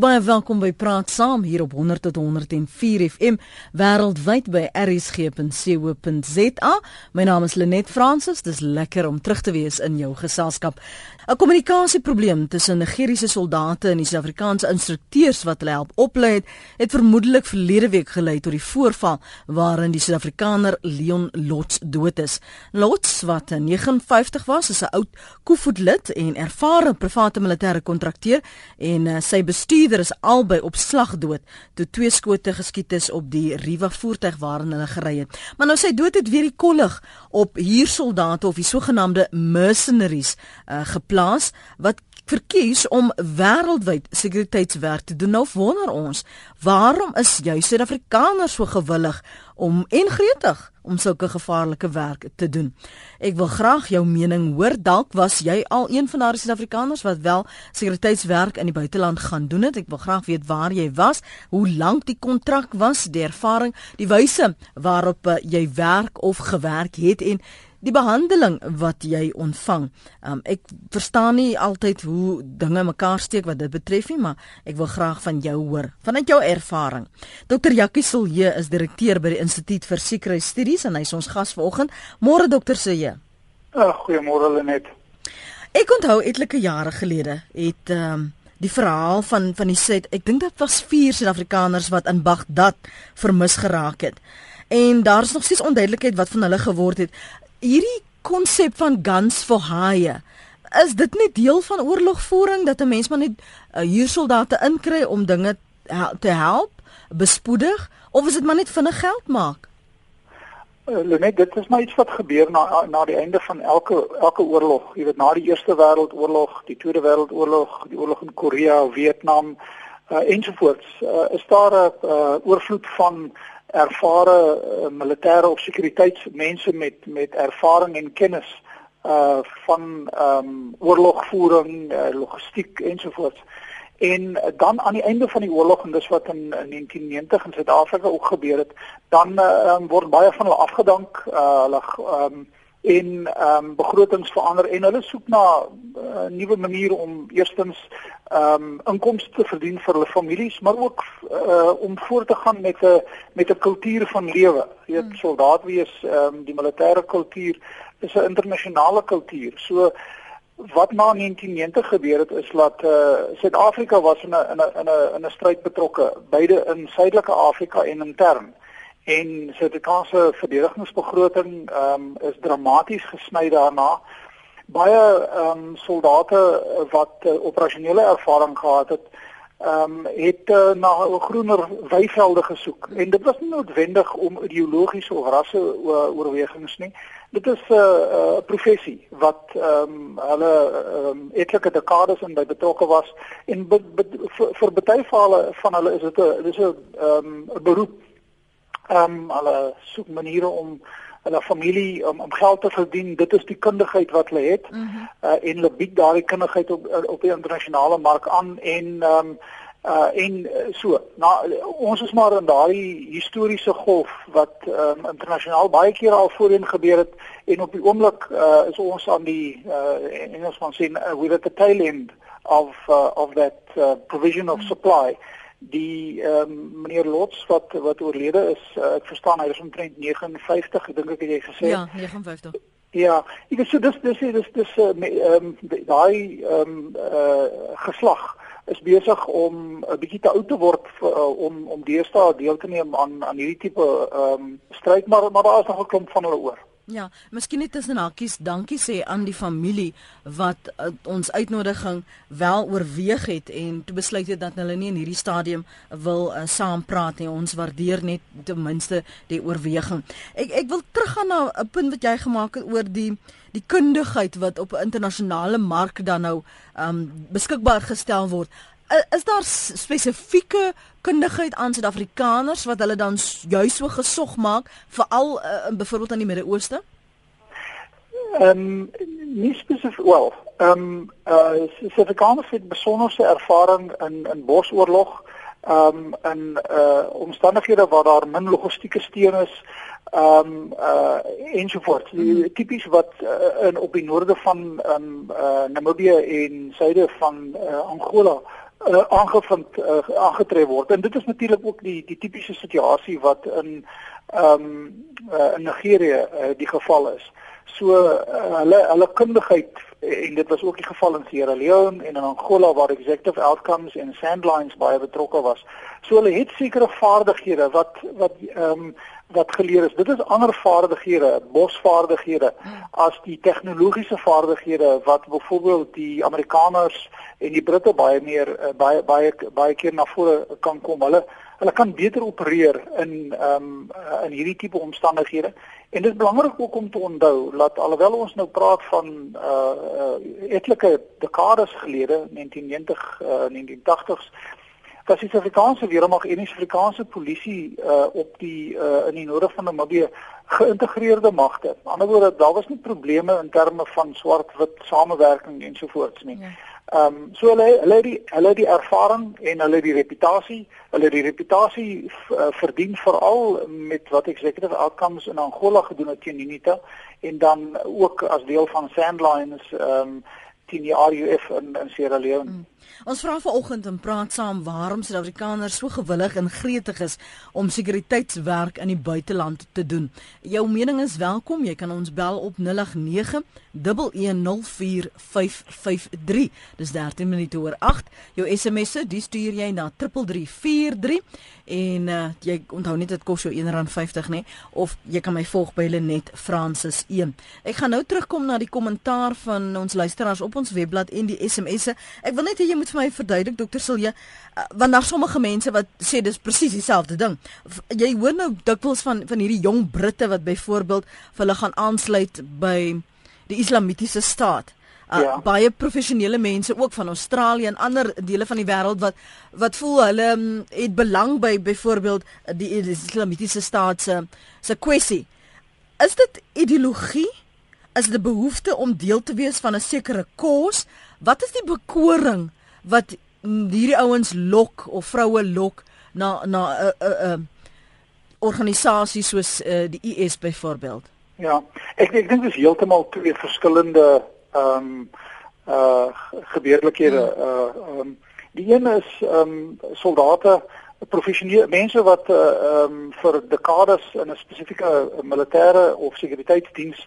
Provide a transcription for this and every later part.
Baie welkom by Praat Saam hier op 100 tot 104 FM wêreldwyd by rsg.co.za. My naam is Lenet Fransis. Dis lekker om terug te wees in jou geselskap. 'n Kommunikasieprobleem tussen Nigeriese soldate en die Suid-Afrikaanse instrukteurs wat hulle help oplei het, het vermoedelik verlede week gelei tot die voorval waarin die Suid-Afrikaner Leon Lots dood is. Lots wat 59 was, is 'n oud Koevoetlid en ervare private militêre kontrakteur en uh, sy bestuur bestuurder is albei op slag dood toe twee skote geskiet is op die Riva voertuig waarin hulle gery het. Maar nou sy dood het weer die kollig op huursoldate of die sogenaamde mercenaries uh, geplaas wat verkies om wêreldwyd sekuriteitswerk te doen. Nou wonder ons, waarom is jy Suid-Afrikaners so gewillig om en gretig om sulke gevaarlike werk te doen? Ek wil graag jou mening hoor. Dalk was jy al een van daardie Suid-Afrikaners wat wel sekuriteitswerk in die buiteland gaan doen het. Ek wil graag weet waar jy was, hoe lank die kontrak was, die ervaring, die wyse waarop uh, jy werk of gewerk het en die behandeling wat jy ontvang. Um, ek verstaan nie altyd hoe dinge mekaar steek wat dit betref nie, maar ek wil graag van jou hoor, vanuit jou ervaring. Dr. Jackie Silje is direkteur by die Instituut vir Sekuriteitsstudies en hy is ons gas vanoggend. Môre Dr. Silje. Uh, Goeiemôre Lenet. Ek onthou etlike jare gelede het um, die verhaal van van die set, ek dink dit was vier Suid-Afrikaners wat in Bagdad vermis geraak het. En daar's nog steeds onduidelikheid wat van hulle geword het hierdie konsep van guns for hire is dit nie deel van oorlogvoering dat 'n mens maar net uh, huursoldate inkry om dinge te help bespoedig of is dit maar net vinnig geld maak? Uh, Lenet dit is maar iets wat gebeur na na die einde van elke elke oorlog. Jy weet na die eerste wêreldoorlog die tweede wêreldoorlog die oorlog in Korea Vietnam uh, ensovoorts. Uh, is daar 'n uh, oorvloed van ervare uh, militêre of sekuriteitsmense met met ervaring en kennis uh van ehm um, oorlogvoering, uh, logistiek ensovoorts. En dan aan die einde van die oorlog en dis wat in, in 1990 in Suid-Afrika ook gebeur het, dan um, word baie van hulle afgedank, uh, hulle ehm um, en ehm um, begrotings verander en hulle soek na 'n uh, nuwe maniere om eerstens ehm um, inkomste te verdien vir hulle families, maar ook uh, om voort te gaan met 'n met 'n kultuur van lewe. Jy weet, hmm. soldaat wees, ehm um, die militêre kultuur is 'n internasionale kultuur. So wat na 1990 gebeur het is dat uh, Suid-Afrika was in 'n in 'n in 'n in 'n stryd betrokke, beide in Suidelike Afrika en intern en Suid-Afrikaanse verdedigingsbegroting ehm um, is dramaties gesny daarna. Baie ehm um, soldate wat uh, operasionele ervaring gehad het, ehm um, het uh, na groener weivelde gesoek en dit was nie noodwendig om ideologiese of rasse uh, oorwegings nie. Dit is 'n uh, uh, professie wat ehm um, hulle um, etlike dekades in by betrokke was en be, be, vir, vir baie van hulle is dit 'n dis 'n ehm um, beroep ehm um, hulle soek maniere om hulle familie om om geld te verdien. Dit is die kundigheid wat hulle het. Mm -hmm. uh, en hulle bied daardie kundigheid op op die internasionale mark aan en ehm um, uh en so. Nou ons is maar in daardie historiese golf wat um, internasionaal baie keer al voorheen gebeur het en op die oomblik uh is ons aan die uh Engelsman sê uh, we're at the tail end of uh, of that uh, provision of supply. Mm -hmm die ehm um, meneer Lots wat wat oorlede is uh, ek verstaan hy is omtrent 59 ek dink ek het jy gesê. Ja 59 ja ek sê dis dis dis dis ehm um, daai ehm um, uh, geslag is besig om 'n bietjie te oud te word uh, om om deesdae deel te neem aan aan hierdie tipe ehm um, stryd maar maar daar is nog 'n klomp van hulle oor Ja, miskien net tussen hakies, dankie sê aan die familie wat uh, ons uitnodiging wel oorweeg het en toe besluit het dat hulle nie in hierdie stadium wil uh, saampraat nie. Ons waardeer net ten minste die oorweging. Ek ek wil teruggaan na 'n punt wat jy gemaak het oor die die kundigheid wat op 'n internasionale mark dan nou um beskikbaar gestel word. Is daar spesifieke kundigheid aan Suid-Afrikaners wat hulle dan juis so gesog maak veral uh, byvoorbeeld aan die Midde-Ooste? Ehm um, nie spesifiek wel. Ehm um, uh Suid-Afrikaners het besonderse ervaring in in bosoorlog ehm um, in uh omstandighede waar daar min logistieke steun is ehm um, uh ensovoorts. Mm. Tipies wat uh, in op die noorde van ehm um, uh Namibië en suide van uh, Angola uh, aangevind uh, aangetref word. En dit is natuurlik ook die die tipiese situasie wat in ehm um, uh, in Nigerië uh, die geval is. So uh, hulle hulle kundigheid en dit was ook die geval in Sierra Leone en in Angola waar executive outcomes en sandlines baie betrokke was. So hulle het sekere vaardighede wat wat ehm um, wat geleer is. Dit is ander vaardighede, bosvaardighede as die tegnologiese vaardighede wat byvoorbeeld die Amerikaners en die Britte baie meer uh, baie baie baie keer na vore kan kom. Hulle hulle kan beter opereer in ehm um, in hierdie tipe omstandighede. En dit is belangrik ook om te onthou dat alhoewel ons nou praat van uh, uh etlike dekades gelede, 1990 uh 1980s dat die Suid-Afrikaanse weermag en die Suid-Afrikaanse polisie uh op die uh in die noorde van Namibië geïntegreerde magte. Aan die ander woorde, daar was nie probleme in terme van swart-wit samewerking ensovoorts nie. Ja. Ehm um, so hulle hulle het die hulle het die ervaring en hulle die reputasie, hulle die reputasie uh, verdien veral met wat executive outcomes in Angola gedoen het teen Unita en dan ook as deel van Sandlines ehm um, teen die RUF in in Sierra Leone. Mm. Ons vra vanoggend en praat saam waarom Suid-Afrikaners so gewillig en gretig is om sekuriteitswerk in die buiteland te doen. Jou mening is welkom. Jy kan ons bel op 089 1104553. Dis 13 minute oor 8. Jou SMS'e, dis stuur jy na 3343 en uh, jy onthou net dit kos jou R1.50 nê of jy kan my volg by Lenet Francis 1. Ek gaan nou terugkom na die kommentaar van ons luisteraars op ons webblad en die SMS'e. Ek wil net hê jy moet vir my verduidelik dokter Silje uh, want daar sommige mense wat sê dis presies dieselfde ding. Jy hoor nou dikwels van van hierdie jong Britte wat byvoorbeeld vir hulle gaan aansluit by die islamitiese staat. Uh, ja. baie professionele mense ook van Australië en ander dele van die wêreld wat wat voel hulle um, het belang by byvoorbeeld die, die islamitiese staat se se kwessie. Is dit ideologie? Is dit 'n behoefte om deel te wees van 'n sekere kos? Wat is die bekoring wat hierdie ouens lok of vroue lok na na 'n uh, 'n uh, uh, organisasie soos uh, die IS byvoorbeeld? Ja, ek ek dink dit is heeltemal twee verskillende ehm um, uh gebeurlikhede. Hmm. Uh ehm um, die een is ehm um, soldate, professionele mense wat uh ehm um, vir dekades in 'n spesifieke militêre of sekuriteitsdiens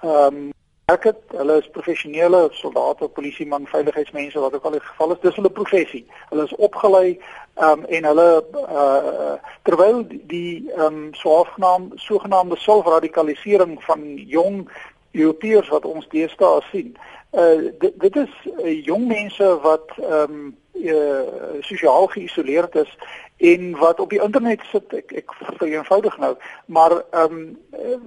ehm um, werk het. Hulle is professionele soldate, polisieman, veiligheidsmense wat ook al die geval is. Dis hulle professie. Hulle is opgelei um, en hulle uh, terwyl die ehm um, sogenaamde sogenaamde selfradikalisering van jong Europeërs wat ons deesdae sien. Uh dit, dit is uh, jong mense wat ehm um, uh sosiaal geïsoleerd is en wat op die internet sit ek ek vereenvoudig nou maar ehm um,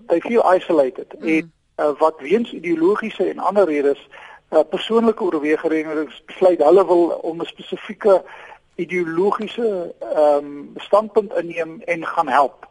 they feel isolated mm. en uh, wat weens ideologiese en ander redes uh, persoonlike oorwegings besluit hulle wil om 'n spesifieke ideologiese ehm um, standpunt inneem en gaan help.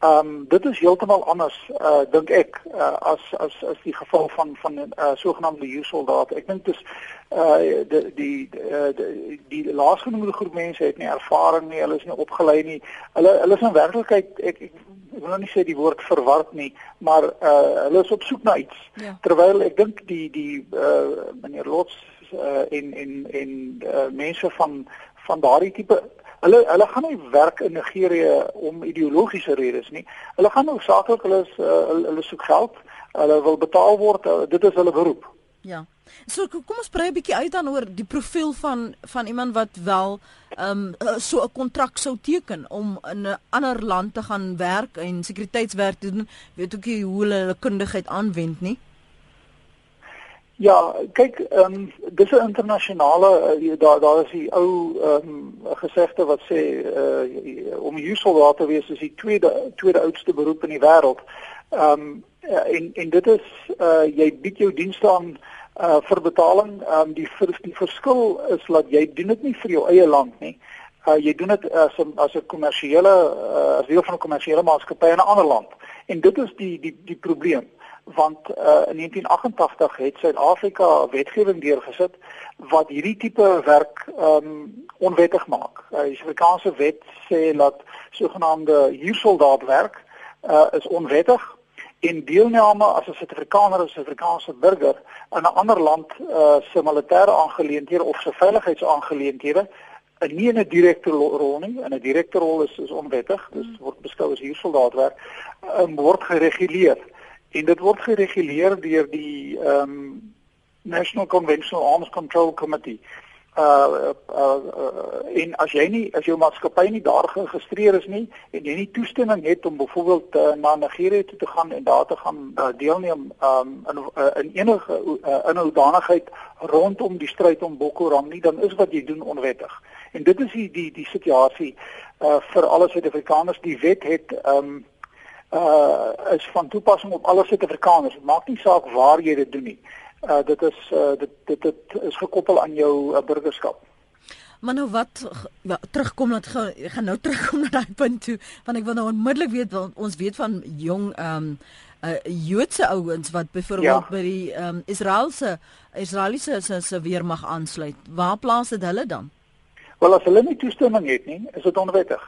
Ehm um, dit is heeltemal anders uh dink ek uh, as as as die geval van van 'n uh, sogenaamde huursoldaat. Ek dink dis uh die die die, die laasgenoemde groep mense het nie ervaring nie, hulle is nie opgelei nie. Hulle hulle is in werklikheid ek, ek ek wil nou nie sê die woord verward nie, maar uh hulle is op soek na iets. Ja. Terwyl ek dink die die uh meneer Lots uh en en en uh, mense van van daardie tipe hulle hulle gaan nie werk in Nigerië om ideologiese redes nie. Hulle gaan hoofsaaklik hulle is uh, hulle, hulle soek geld. Hulle wil betaal word. Uh, dit is hulle beroep. Ja. So kom ons brei 'n bietjie uit dan oor die profiel van van iemand wat wel ehm um, so 'n kontrak sou teken om in 'n ander land te gaan werk en sekuriteitswerk te doen. Weet ook nie hoe hulle hulle kundigheid aanwend nie. Ja, kyk, ehm um, dis 'n internasionale uh, daar daar is die ou ehm um, gesegde wat sê uh, om huursoldaat te wees is die tweede tweede oudste beroep in die wêreld. Ehm um, en en dit is uh jy bied jou dienste aan uh vir betaling. Ehm um, die die verskil is dat jy doen dit nie vir jou eie land nie. Uh jy doen dit as 'n as 'n kommersiële uh, as deel van 'n kommersiële maatskappy in 'n ander land. En dit is die die die probleem want uh, in 1988 het Suid-Afrika wetgewing deurgesit wat hierdie tipe werk um onwettig maak. Uh, die Suid-Afrikaanse wet sê dat sogenaamde huursoldaatwerk uh, is onwettig en deelname as 'n Suid-Afrikaner of Suid-Afrikaanse burger in 'n ander land uh, se militêre aangeleenthede of se veiligheidsaangeleenthede en nie in 'n direkte rol nie, in 'n direkte rol is is onwettig, dis hmm. word beskou as huursoldaatwerk, um, word gereguleer. En dit word gereguleer deur die ehm um, National Conventional Arms Control Committee uh, uh, uh en as jy nie as jou maatskappy nie daar geregistreer is nie en jy nie toestemming het om byvoorbeeld uh, na Nigerië toe te gaan en daar te gaan uh, deelneem um in uh, in enige uh, inhoudanigheid rondom die stryd om Boko Haram nie dan is wat jy doen onwettig. En dit is die die die situasie uh vir alle Suid-Afrikaners. Die wet het um uh is van toepassing op alle Suid-Afrikaners. Dit maak nie saak waar jy dit doen nie uh, dit is uh, dit, dit dit is gekoppel aan jou uh, burgerskap. Maar nou wat ja, terugkom dat gaan nou terugkom na daai punt toe want ek wil nou onmiddellik weet want ons weet van jong ehm um, uh, Joodse ouens wat byvoorbeeld ja. by die ehm um, Israeliese Israeliese se se weermag aansluit. Waar plaas dit hulle dan? Wel as hulle nie toestemming het nie, is dit onwettig.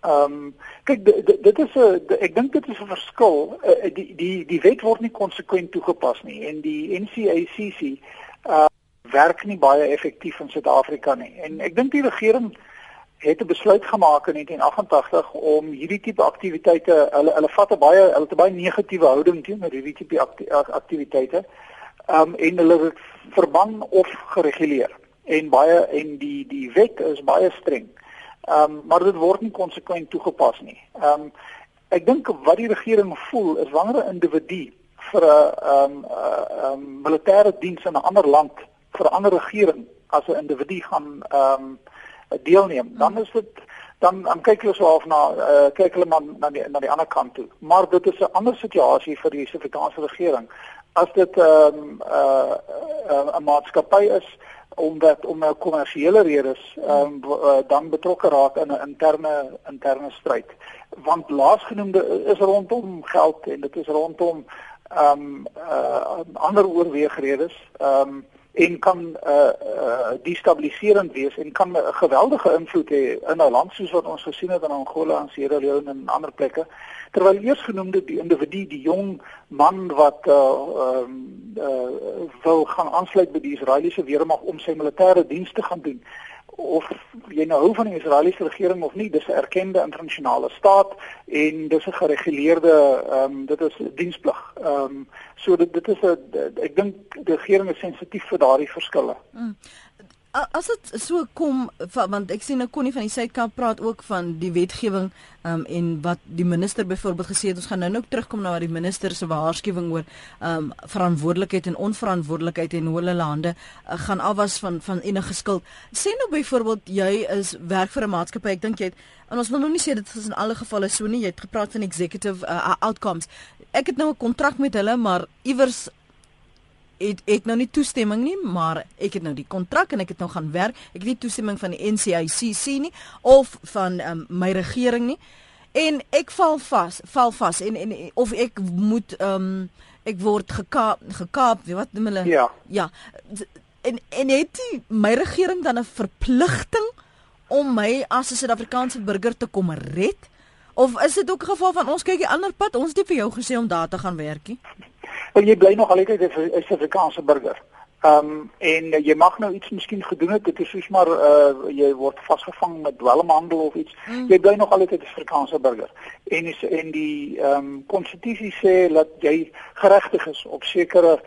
Ehm um, kyk dit is 'n ek dink dit is 'n verskil. Uh, die die die wet word nie konsekwent toegepas nie en die NCACC uh werk nie baie effektief in Suid-Afrika nie. En ek dink die regering het 'n besluit gemaak in 1988 om hierdie tipe aktiwiteite hulle hulle vat 'n baie hulle het 'n baie negatiewe houding teenoor hierdie tipe aktiwiteite. Ehm um, en hulle het verbân of gereguleer. En baie en die die wet is baie streng. Ehm um, maar dit word nie konsekwent toegepas nie. Ehm um, ek dink wat die regering voel is wanneer 'n individu vir 'n ehm 'n ehm militêre diens in 'n ander land vir 'n ander regering as 'n individu gaan ehm um, deelneem, dan is dit dan dan kyk hulle so half na uh, kyk hulle maar na die na die ander kant toe. Maar dit is 'n ander situasie vir die Suid-Afrikaanse regering. As dit ehm um, 'n uh, uh, 'n maatskappy is omdat om 'n kommersiële redes um, dan betrokke raak in 'n interne interne stryd. Want laasgenoemde is rondom geld en dit is rondom ehm um, uh, ander oorweegredes. Ehm um, en kan uh, uh destabiliserend wees en kan 'n geweldige invloed hê in 'n land soos wat ons gesien het in Angola en Sierra Leone en ander plekke terwyl eers genoemde die individu die jong man wat uh ehm um, uh wil gaan aansluit by die Israeliese weermag om sy militêre dienste gaan doen of jy nou hou van die Israeliese regering of nie, dis 'n erkende internasionale staat en dis 'n gereguleerde ehm um, dit is diensplig. Ehm um, so dit dit is 'n ek dink die regering is sensitief vir daardie verskille. Mm. As dit so kom want ek sien nou Connie van die Suidkamp praat ook van die wetgewing um, en wat die minister byvoorbeeld gesê het ons gaan nou nou terugkom na wat die minister se waarskuwing oor um, verantwoordelikheid en onverantwoordelikheid en hoe hulle lande uh, gaan afwas van van enige skuld. Sê nou byvoorbeeld jy is werk vir 'n maatskappy ek dink jy het en ons wil nou nie sê dit is in alle gevalle so nie jy het gepraat van executive uh, outcomes. Ek het nou 'n kontrak met hulle maar iewers het ek nou nie toestemming nie, maar ek het nou die kontrak en ek het nou gaan werk. Ek het nie toestemming van die NCICC nie of van um, my regering nie. En ek val vas, val vas en en of ek moet ehm um, ek word gekaap gekaap, wat noem hulle? Ja. Ja. En en het die, my regering dan 'n verpligting om my as 'n Suid-Afrikaanse burger te kom red? Of is dit ook 'n geval van ons kyk die ander pad? Ons het nie vir jou gesê om daar te gaan werk nie. Wel jy bly nog altyd 'n Suid-Afrikaanse burger. Ehm um, en jy mag nou iets miskien gedoen het, dit is soos maar uh jy word vasgevang met dwelmhandel of iets. Mm. Jy bly nog altyd 'n Suid-Afrikaanse burger. En is en die ehm um, konstitusie sê dat jy geregtig is op sekere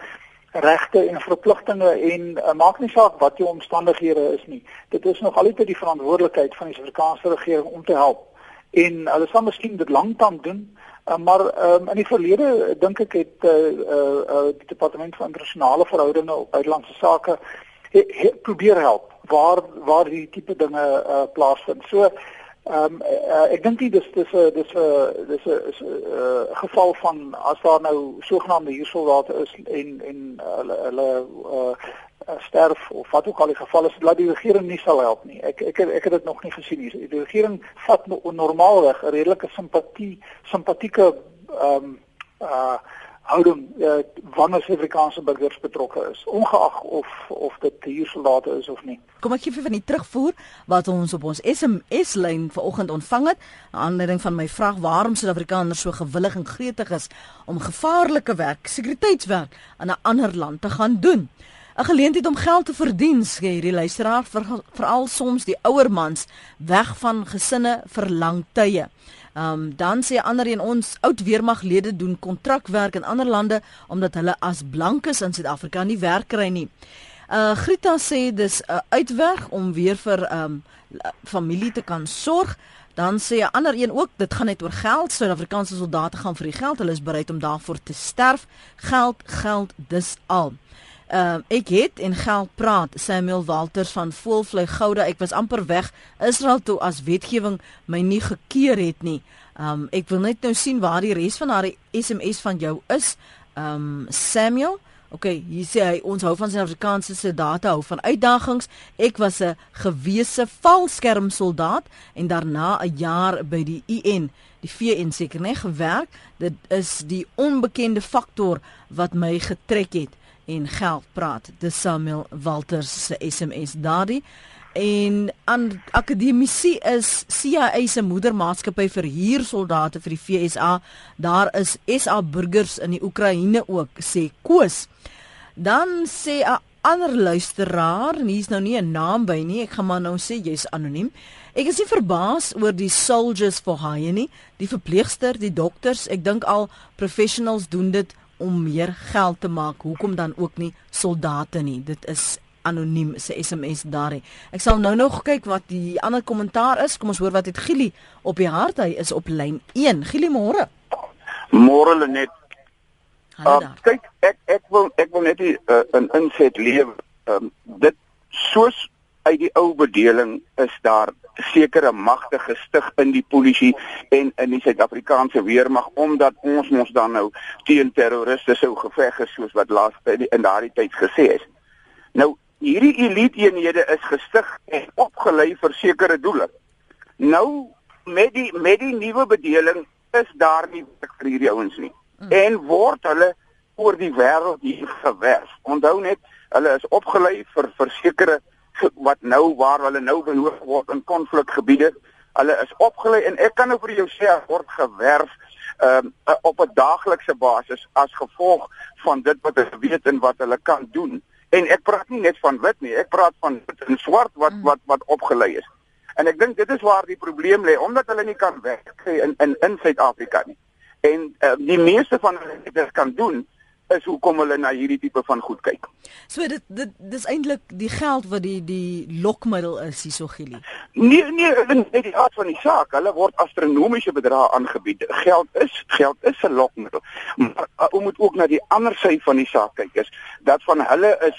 regte en verpligtinge en uh, maak nie saak wat jou omstandighede is nie. Dit is nog altyd die verantwoordelikheid van die Suid-Afrikaanse regering om te help. En hulle sal miskien dit lanktan doen, Uh, maar um, in die verlede dink ek het uh, uh, uh, die departement van internasionale verhoudinge op buitelandse sake he, he, probeer help waar waar hierdie tipe dinge uh, plaasvind. So ehm um, uh, ek dink dis dis 'n dis 'n dis 'n geval van as daar nou sogenaamde huursoldate is en en hulle hulle uh, uh, sterf of wat ook al die geval is, laat die regering nie sal help nie. Ek ek ek het dit nog nie gesien nie. Die regering vat no, normaalweg 'n redelike simpatie simpatieke ehm um, uh houding uh, wanneer Suid-Afrikaanse burgers betrokke is, ongeag of of dit huursoldate is of nie. Kom ek gee vir van die terugvoer wat ons op ons SMS lyn vanoggend ontvang het, 'n aanleiding van my vraag waarom Suid-Afrikaners so gewillig en gretig is om gevaarlike werk, sekuriteitswerk in 'n ander land te gaan doen. 'n Geleentheid om geld te verdien, sê hierdie luisteraar, veral soms die ouer mans weg van gesinne vir lang tye. Ehm um, dan sê ander een ons oud weermaglede doen kontrakwerk in ander lande omdat hulle as blankes in Suid-Afrika nie werk kry nie. Uh Grita sê dis 'n uh, uitweg om weer vir ehm um, familie te kan sorg. Dan sê 'n ander een ook dit gaan net oor geld. Suid-Afrikaanse soldate gaan vir die geld. Hulle is bereid om daarvoor te sterf. Geld, geld, dis al. Uh, ek het en geld praat Samuel Walters van Voelvlei Gouda. Ek was amper weg Israel toe as wetgewing my nie gekeer het nie. Um, ek wil net nou sien waar die res van haar SMS van jou is. Um, Samuel Oké, okay, hier sê hy ons hou van Suid-Afrikaanse soldate, hou van uitdagings. Ek was 'n gewese valskermsoldaat en daarna 'n jaar by die UN, die VN seker net gewerk. Dit is die onbekende faktor wat my getrek het en geld praat. Dis Samuel Walters se SMS daardie. En aan akademisie is CIA se moedermaatskappy vir huursoldate vir die FSA. Daar is SA burgers in die Oekraïne ook, sê Koos. Dan sê 'n ander luisteraar, hier's nou nie 'n naam by nie, ek gaan maar nou sê jy's anoniem. Ek is nie verbaas oor die soldiers for hire nie, die verpleegster, die dokters, ek dink al professionals doen dit om meer geld te maak. Hoekom dan ook nie soldate nie? Dit is anoniem se SMS daar. Ek sal nou nog kyk wat die ander kommentaar is. Kom ons hoor wat het Gili op die hart. Hy is op lyn 1. Gili môre. Môre Lenet. Uh, kyk, ek ek wil ek wil net 'n uh, inset lewe. Um, dit soos uit die ou bedeling is daar sekere magte gestig in die polisie en in die Suid-Afrikaanse weermag omdat ons mos dan nou teen terroriste sou geveg het soos wat laas in daardie tyd gesê is. Nou hierdie elite eenhede is gestig en opgelei vir sekere doele. Nou met die met die nuwe bedeling is daar nie vir hierdie ouens nie. Mm. En word hulle oor die wêreld hier gewers. Onthou net, hulle is opgelei vir sekere wat nou waar hulle nou behoort word in konflikgebiede. Hulle is opgelei en ek kan nou vir jou sê word gewerf um, op 'n daaglikse basis as gevolg van dit wat hulle weet en wat hulle kan doen. En ek praat nie net van wit nie, ek praat van wit en swart wat mm. wat wat opgelei is. En ek dink dit is waar die probleem lê omdat hulle nie kan werk in in in Suid-Afrika nie. En uh, die meeste van hulle dit kan doen is hoekom hulle na hierdie tipe van goed kyk. So dit dit dis eintlik die geld wat die die lokmiddel is hierso Gili. Nee nee, net die aard van die saak. Hulle word astronomiese bedrae aangebied. Geld is geld is 'n lokmiddel. Maar uh, ons moet ook na die ander sy van die saak kyk is dat van hulle is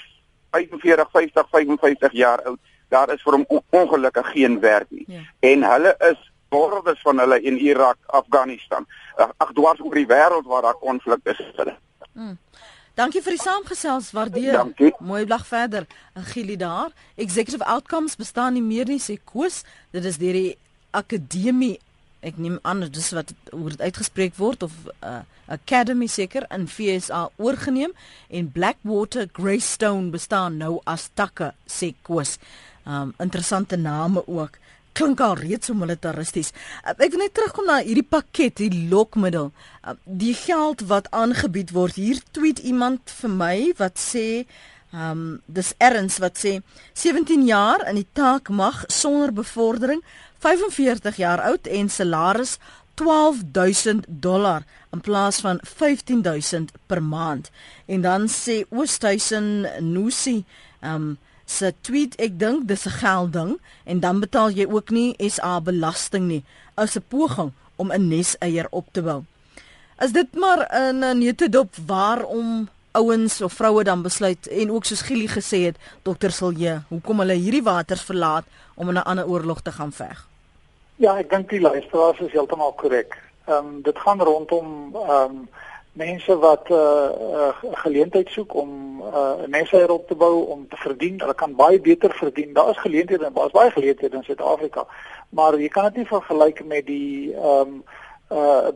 45, 50, 55 jaar oud. Daar is vir hom ongelukkig geen werk nie. Ja. En hulle is bordes van hulle in Irak, Afghanistan. Ag dwars oor die wêreld waar daar konflik is hulle. Mm. Dankie vir die saamgesels, waardeer. Dankie. Mooi blag verder. Gilie daar. Executive outcomes bestaan nie meer nie, sê Koos. Dit is deur die akademie. Ek neem aan dis wat hoe dit uitgespreek word of uh, academy seker in FSA oorgeneem en Blackwater Greystone bestaan nou as takke, sê Koos. Um interessante name ook klink al reeds so militaristies. Uh, ek wil net terugkom na hierdie pakket, die lokmiddel. Uh, die geld wat aangebied word. Hier tweet iemand vir my wat sê Ehm um, dis erns wat sê 17 jaar in die taak mag sonder bevordering, 45 jaar oud en salaris 12000 dollar in plaas van 15000 per maand. En dan sê Oosthuizen Nusi ehm um, se tweet ek dink dis 'n gelding en dan betaal jy ook nie SA belasting nie as 'n poging om 'n neseier op te bou. Is dit maar 'n neutedop waarom ouens of vroue dan besluit en ook soos Gili gesê het dokter Silje hoekom hulle hierdie waters verlaat om in 'n ander oorlog te gaan veg? Ja, ek dink die luisteraars is heeltemal korrek. Ehm um, dit gaan rondom ehm um, mense wat 'n uh, uh, geleentheid soek om uh, 'n mense op te bou om te verdien. Hulle kan baie beter verdien. Daar is geleenthede, daar is baie geleenthede in Suid-Afrika. Maar jy kan dit nie vergelyk met die ehm um, uh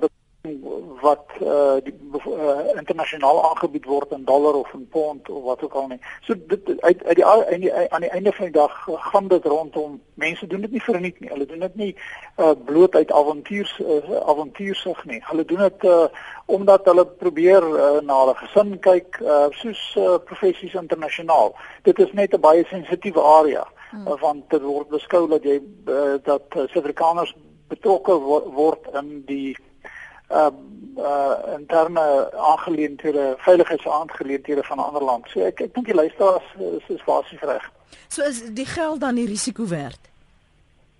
wat uh, die uh, internasionaal aangebied word in dollar of in pond of wat ook al nie. So dit uit uit die aan die aan die einde van die dag gaan dit rondom mense doen dit nie vir niks nie. Hulle doen dit nie uh, bloot uit avontuurs uh, avontuursig nie. Hulle doen dit uh, omdat hulle probeer uh, na hulle gesin kyk uh, soos uh, professies internasionaal. Dit is net 'n baie sensitiewe area hmm. uh, want dit word beskou dat jy uh, dat uh, Suid-Afrikaners betrokke wo word in die uh uh interne aangeleenthede, veiligheidsaangeleenthede van 'n ander land. So ek ek dink die luisteraars is is basies reg. So is die geld dan die risiko werd?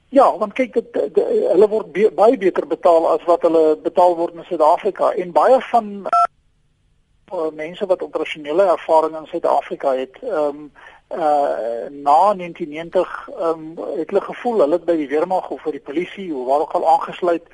Ja, want kyk dit hulle word be, baie beter betaal as wat hulle betaal word in Suid-Afrika en baie van uh, mense wat operasionele ervaring in Suid-Afrika het, ehm um, uh na 1990 ehm um, het hulle gevoel hulle het by die weermag of vir die polisie of waar ook al aangesluit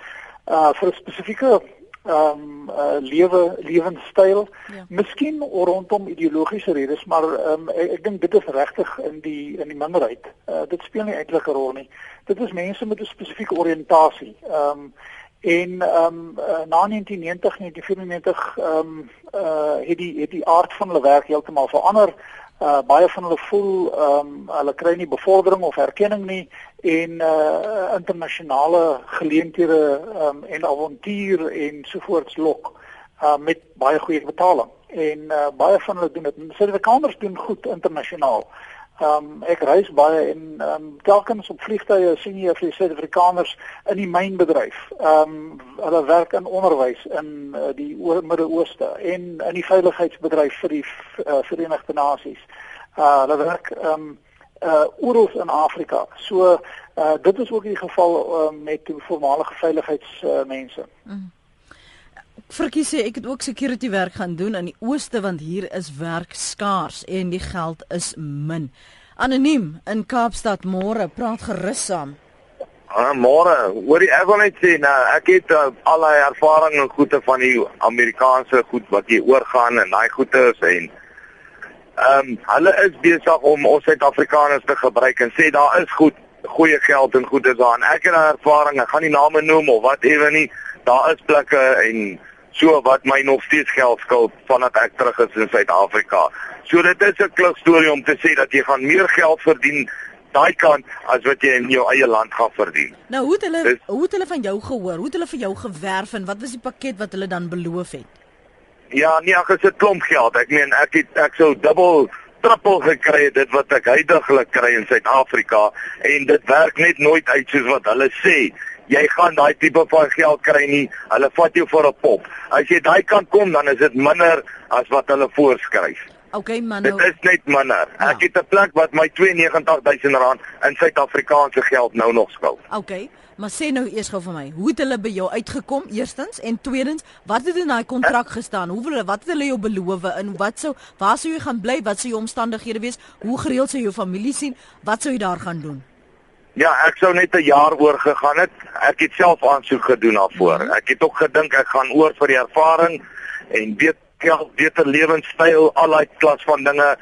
uh vir 'n spesifieke ehm um, uh, lewe lewenstyl. Ja. Miskien rondom ideologiese redes, maar ehm um, ek, ek dink dit is regtig in die in die minderheid. Uh dit speel nie eintlik 'n rol nie. Dit is mense met 'n spesifieke oriëntasie. Ehm um, en ehm um, na 1990 1994 ehm um, uh het die het die aard van hulle werk heeltemal verander. Uh baie van hulle voel ehm um, hulle kry nie bevordering of erkenning nie en uh internasionale geleenthede um, en avontuur en sovoorts lok uh met baie goeie betaling. En uh baie van hulle doen dit. Suid-Afrikaners doen goed internasionaal. Um ek reis baie en um telkens op vliegtye sien jy vir Suid-Afrikaners in die mynbedryf. Um hulle werk in onderwys in uh, die Midde-Ooste en in die veiligheidsbedryf vir die uh, Verenigde Nasies. Uh hulle werk um uh oral in Afrika. So uh dit is ook die geval uh, met die voormalige veiligheidsmense. Uh, mm. Frikkie sê ek het ook security werk gaan doen in die ooste want hier is werk skaars en die geld is min. Anoniem in Kaapstad môre praat gerus saam. Ah môre, hoor jy ek wil net sê nou ek het uh, al die ervaring en goeie van die Amerikaanse goed wat jy oorgaan en daai goeie is en Ehm um, hulle is besig om ons Suid-Afrikaners te gebruik en sê daar is goed goeie geld en goed is daar. En ek het ervaring, ek gaan nie name noem of wat ewe nie. Daar is plekke en so wat my nog steeds geld skuld vandat ek terug is in Suid-Afrika. So dit is 'n klug storie om te sê dat jy gaan meer geld verdien daai kant as wat jy in jou eie land gaan verdien. Nou hoe het hulle dus, hoe het hulle van jou gehoor? Hoe het hulle vir jou gewerf en wat was die pakket wat hulle dan beloof het? Ja, nee, ek het 'n klomp geld. Ek meen ek het ek sou dubbel trippel gekry dit wat ek heidaglik kry in Suid-Afrika en dit werk net nooit uit soos wat hulle sê. Jy gaan daai tipe van geld kry nie. Hulle vat jou vir 'n pop. As jy daai kant kom, dan is dit minder as wat hulle voorskryf. Okay, man. Dit is net minder. Ja. Ek het 'n plek wat my 92000 rand in Suid-Afrikaanse geld nou nog skuld. Okay. Maar sê nou eers gou vir my, hoe het hulle by jou uitgekom? Eerstens en tweedens, wat het in daai kontrak gestaan? Hoe hulle wat het hulle jou beloof en wat sou waar sou jy gaan bly? Wat sou jou omstandighede wees? Hoe gereeld sou jou familie sien? Wat sou jy daar gaan doen? Ja, ek sou net 'n jaar oor gegaan het. Ek het self aansoek gedoen daarvoor. -hmm. Ek het ook gedink ek gaan oor vir die ervaring en weet geld, beter lewenstyl, al daai klas van dinge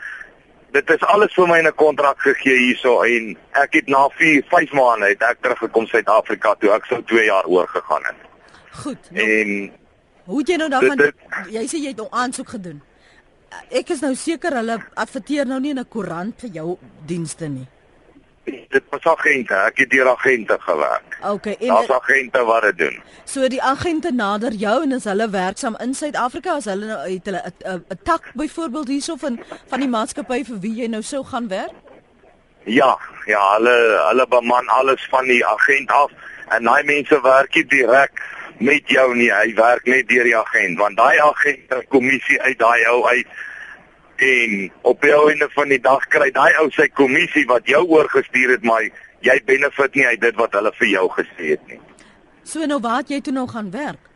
dit is alles vir my in 'n kontrak gegee hierso en ek het na 4, 5 maande het ek teruggekom Suid-Afrika toe ek sou 2 jaar oor gegaan het. Goed. Nou, en hoe het jy nou daarvan jy sê jy het 'n aansoek gedoen. Ek is nou seker hulle adverteer nou nie in 'n koerant vir jou dienste nie dit was agente, ek het deur agente gewerk. Okay, en Daar's agente wat dit doen. So die agente nader jou en is hulle werksaam in Suid-Afrika as hulle nou het hulle 'n tak byvoorbeeld hierso van van die maatskappy vir wie jy nou sou gaan werk? Ja, ja, hulle hulle beman alles van die agent af en daai mense werk nie direk met jou nie, hy werk net deur die agent want daai agent 'n kommissie uit daai ou uit en op die einde van die dag kry daai ou sy kommissie wat jou oorgestuur het maar jy benefit nie uit dit wat hulle vir jou gesê het nie. So nou waar jy toe nou gaan werk?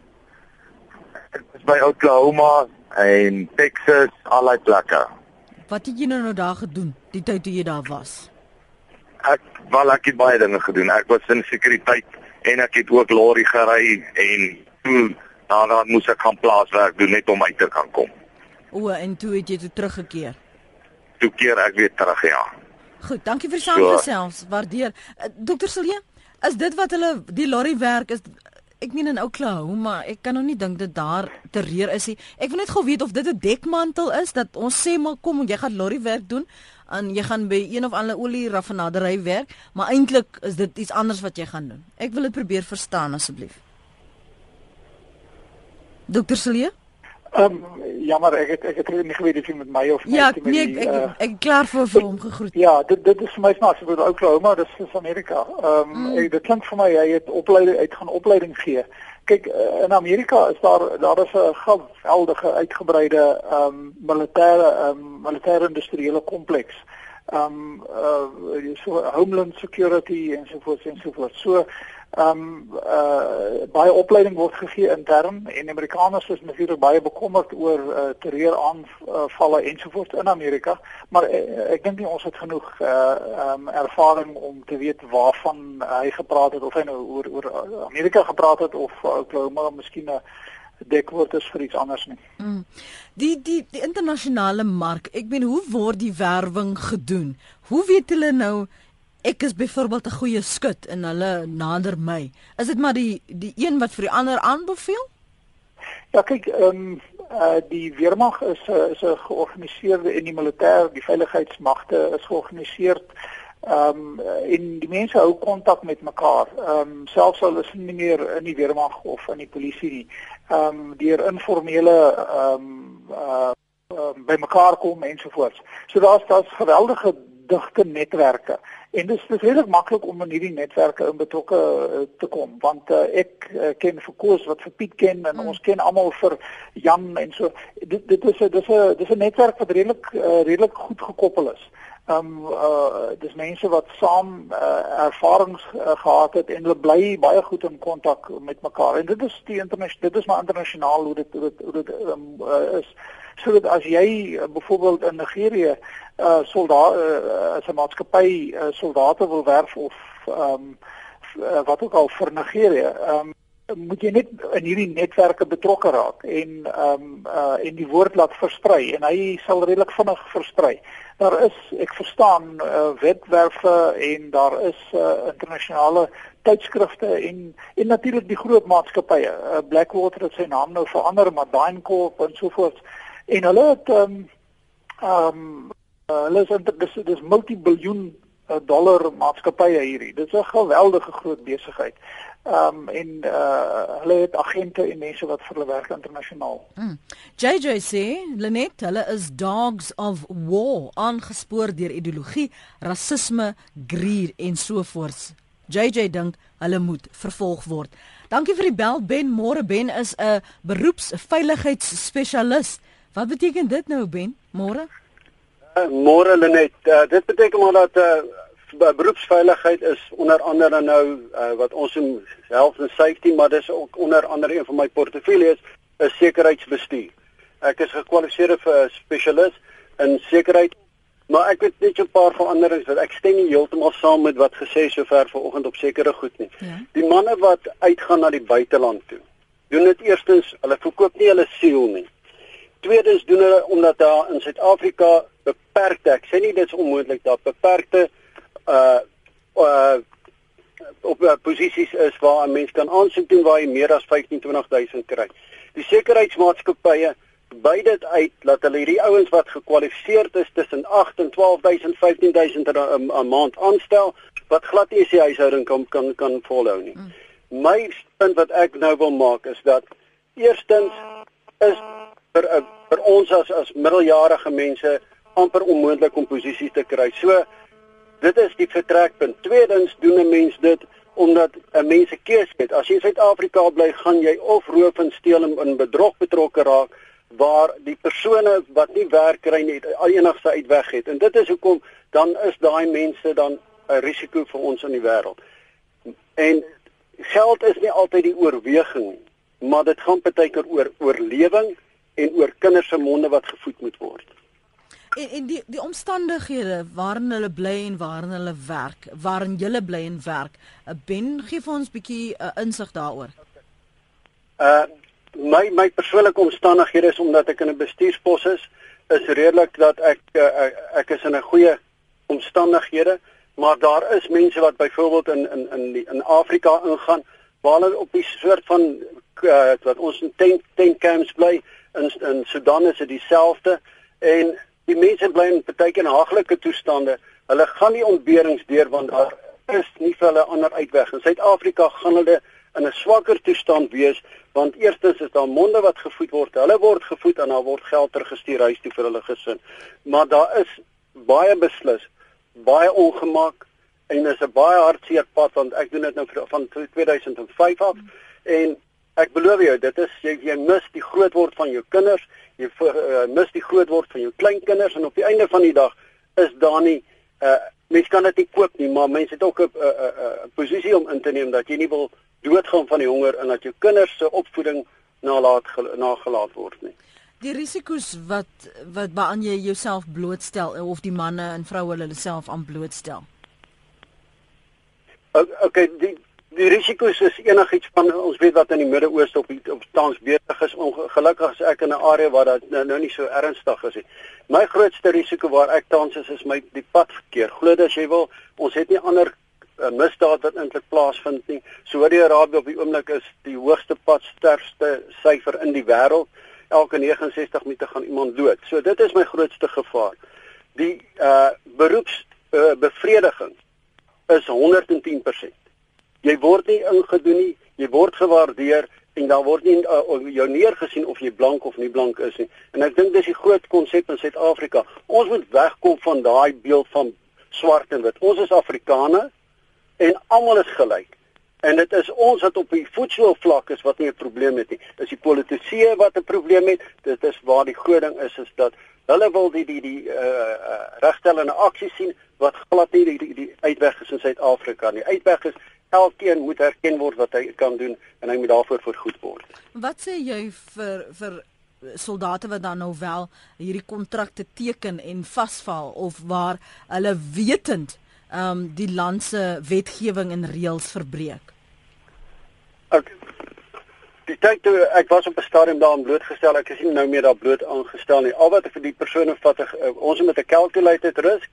Ek is by Oklahoma en Texas, allei plekke. Wat het jy nou nou daar gedoen die tyd toe jy daar was? Ek wel ek het baie dinge gedoen. Ek was in sekuriteit en ek het ook lorry gery en toe daarna moes ek gaan plaaswerk doen net om uit te kan kom. O, en toe het jy toe teruggekeer. Toe keer ek weer terug, ja. Goed, dankie vir saamgesels. So. Waardeer. Uh, Dokter Silje, is dit wat hulle die lorry werk is ek meen in Oklahoma, ek kan nog nie dink dit daar terreur is nie. Ek wil net gou weet of dit 'n dekmantel is dat ons sê maar kom, jy gaan lorry werk doen en jy gaan by een of ander olie raffinaderry werk, maar eintlik is dit iets anders wat jy gaan doen. Ek wil dit probeer verstaan asseblief. Dokter Celia? Ehm um, jammer ek het ek het nie geweet of jy met my of met Ja, nee, ek ek, uh, ek klaar vir vir hom gegroet. Ja, dit dit is vir my snaaks vir Oklahoma, dis is Amerika. Ehm um, mm. dit klink vir my hy het opleiding uit gaan opleiding gee. Kyk uh, in Amerika is daar daar is 'n geweldige uitgebreide ehm um, militêre ehm um, militêre industriële kompleks. Ehm um, uh so homeland security en so voort en so voort. So Ehm um, uh baie opleiding word gegee intern en Amerikaners is natuurlik baie bekommerd oor uh, terreuraanvalle ensovoorts in Amerika, maar uh, ek dink nie ons het genoeg uh um, ervaring om te weet waarvan hy gepraat het of hy nou oor oor Amerika gepraat het of Oklahoma miskien 'n dekwoord is vir iets anders nie. Mm. Die die die internasionale mark, ek bedoel hoe word die werwing gedoen? Hoe weet hulle nou ek is byvoorbeeld 'n goeie skut en hulle nader my. Is dit maar die die een wat vir die ander aanbeveel? Ja, kyk, ehm um, uh, die weermag is is 'n georganiseerde en die militêr, die veiligheidsmagte is georganiseer ehm um, en die mense hou kontak met mekaar. Ehm um, selfs al is nie meer in die weermag of in die polisie nie. Ehm um, deur informele ehm um, uh, uh, by mekaar kom ensovoorts. So daar's daar's geweldige digte netwerke en dit is regtig maklik om in hierdie netwerke in betrokke uh, te kom want uh, ek uh, ken vir Koos wat vir Piet ken en mm. ons ken almal vir Jan en so dit dit is 'n dis 'n dis 'n netwerk wat redelik uh, redelik goed gekoppel is. Ehm um, uh dis mense wat saam uh, ervarings uh, gehad het en hulle bly baie goed in kontak met mekaar. En dit is die internasionale dit is maar internasionaal hoe dit hoe dit, hoe dit um, uh, is sodat as jy uh, byvoorbeeld in Nigerië uh soldate uh, as 'n maatskappy uh, soldate wil werf of ehm um, uh, wat ook al vir Nigerië, ehm um, moet jy net in hierdie netwerke betrokke raak en ehm um, uh en die woord laat versprei en hy sal redelik vinnig versprei. Daar is ek verstaan uh, wetwerwe en daar is uh, internasionale tydskrifte en en natuurlik die groot maatskappye. Uh, Blackwater het sy naam nou verander, maar DynCorp en so voort. En hulle het ehm um, ehm um, hulle is dis dis multibiljoen uh, dollar maatskappye hierdie. Dit is 'n geweldige groot besigheid. Ehm um, en uh, hulle het agente en mense wat vir hulle werk internasionaal. Mm. JJ sê, Lenet, hulle is dogs of war, aangespoor deur ideologie, rasisme, greed en so voort. JJ dink hulle moet vervolg word. Dankie vir die bel Ben. Môre Ben is 'n beroepsveiligheidsspesialis. Wat beteken dit nou Ben? Môre? Môre Lenet, uh, dit beteken maar dat uh, beroepsveiligheid is onder andere nou uh, wat ons in health and safety, maar dis ook onder andere een van my portefeuilles is sekuriteitsbestuur. Ek is gekwalifiseer vir 'n spesialis in sekuriteit, maar ek weet net 'n paar veranderings wat ek stem nie heeltemal saam met wat gesê sover vanoggend op sekere goed nie. Ja. Die manne wat uitgaan na die buiteland toe, doen dit eerstens, hulle verkoop nie hulle siel nie. Tweedens doen hulle omdat daar in Suid-Afrika beperkte, ek sê nie dit is onmoontlik dat beperkte uh uh op uh, posisies is waar 'n mens kan aansoek doen waar jy meer as 1520000 kry. Die sekuriteitsmaatskappye by dit uit dat hulle hierdie ouens wat gekwalifiseer is tussen 8 en 12000 15000 'n maand aanstel wat glad nie sy huishouding kan kan kan volhou nie. Mm. My punt wat ek nou wil maak is dat eerstens is vir uh, vir ons as as middeljarige mense amper onmoontlik om posisies te kry. So dit is die vertrekpunt. Tweedens doen 'n mens dit omdat 'n mens 'n keuse het. As jy in Suid-Afrika bly, gaan jy of roof en steel en in bedrog betrokke raak waar die persone wat nie werk kry nie, al enigste uitweg het. En dit is hoekom dan is daai mense dan 'n risiko vir ons in die wêreld. En geld is nie altyd die oorweging nie, maar dit gaan baie keer oor oorlewing en oor kinders se monde wat gevoed moet word. En en die die omstandighede waarin hulle bly en waarin hulle werk, waarin jy bly en werk. Uh, ben gee vir ons 'n bietjie uh, insig daaroor. Uh my my persoonlike omstandighede is omdat ek in 'n bestuurspos is, is redelik dat ek uh, ek is in 'n goeie omstandighede, maar daar is mense wat byvoorbeeld in in in die, in Afrika ingaan waar hulle op die soort van uh, wat ons in tent tent camps bly in in Sudan is dit dieselfde en die mense bly in partyke in haglike toestande. Hulle gaan nie ontberings deur want daar is nie vir hulle ander uitweg. In Suid-Afrika gaan hulle in 'n swakker toestand wees want eerstens is daar monde wat gevoed word. Hulle word gevoed en daar word geld teruggestuur huis toe vir hulle gesin. Maar daar is baie beslis baie ongemak en is 'n baie hartseer pad want ek doen dit nou van 2005 af en ek beloof jou dit is jy, jy mis die groot word van jou kinders jy uh, mis die groot word van jou kleinkinders en op die einde van die dag is daar nie uh, mens kan dit nie koop nie maar mense het ook 'n 'n posisie om in te neem dat jy nie wil doodgaan van die honger en dat jou kinders se opvoeding nalaat nagelaat word nie Die risiko's wat wat waaraan jy jouself blootstel of die manne en vroue hulle self aan blootstel. Okay, die die risiko's is enigiets van ons weet wat in die Midde-Ooste op op tans besig is. Ongelukkig is ek in 'n area waar dit nou, nou nie so ernstig is nie. My grootste risiko waar ek tans is is my die padverkeer. Glo dit as jy wil, ons het nie ander uh, misdaad wat eintlik plaasvind nie. Saudi-Arabië op die oomblik is die hoogste padsterfste syfer in die wêreld. Elke 69 minute gaan iemand dood. So dit is my grootste gevaar. Die uh beroeps uh, bevrediging is 110%. Jy word nie ingedoen nie, jy word gewaardeer en daar word nie uh, jou neergesien of jy blank of nie blank is nie. En ek dink dis die groot konsep in Suid-Afrika. Ons moet wegkom van daai beeld van swart en wit. Ons is Afrikaners en almal is gelyk. En dit is ons wat op die voetsoervlak is wat nie 'n probleem het nie. Dis die politisie wat 'n probleem het. Dit is waar die groot ding is is dat hulle wil die die die uh, uh regstellende aksie sien wat glad nie die, die, die uitweg is in Suid-Afrika nie. Uitweg is elkeen moet erken word wat hy kan doen en hy moet daarvoor vergoed word. Wat sê jy vir vir soldate wat dan nou wel hierdie kontrakte teken en vasval of waar hulle wetend ehm um, die land se wetgewing en reëls verbreek? Ek die tyd toe ek was op 'n stadium daar blootgestel, ek is nie nou meer daar bloot aangestel nie. Al wat ek vir die persone vat, ons moet 'n calculated risk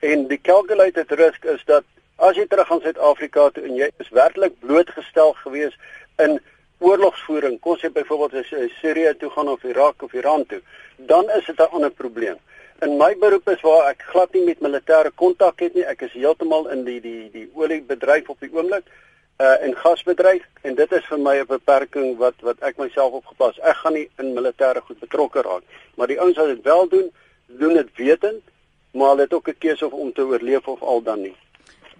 en die calculated risk is dat As jy terug gaan Suid-Afrika toe en jy is werklik blootgestel gewees in oorlogsvoering, kom jy byvoorbeeld as jy Sirië toe gaan of Irak of Iran toe, dan is dit 'n ander probleem. In my beroep is waar ek glad nie met militêre kontak het nie. Ek is heeltemal in die die die oliebedryf op die oomblik uh en gasbedryf en dit is vir my 'n beperking wat wat ek myself opgepas. Ek gaan nie in militêre goed betrokke raak. Maar die ouens wat dit wel doen, doen dit wetend, maar hulle het ook 'n keuse of om te oorleef of al dan nie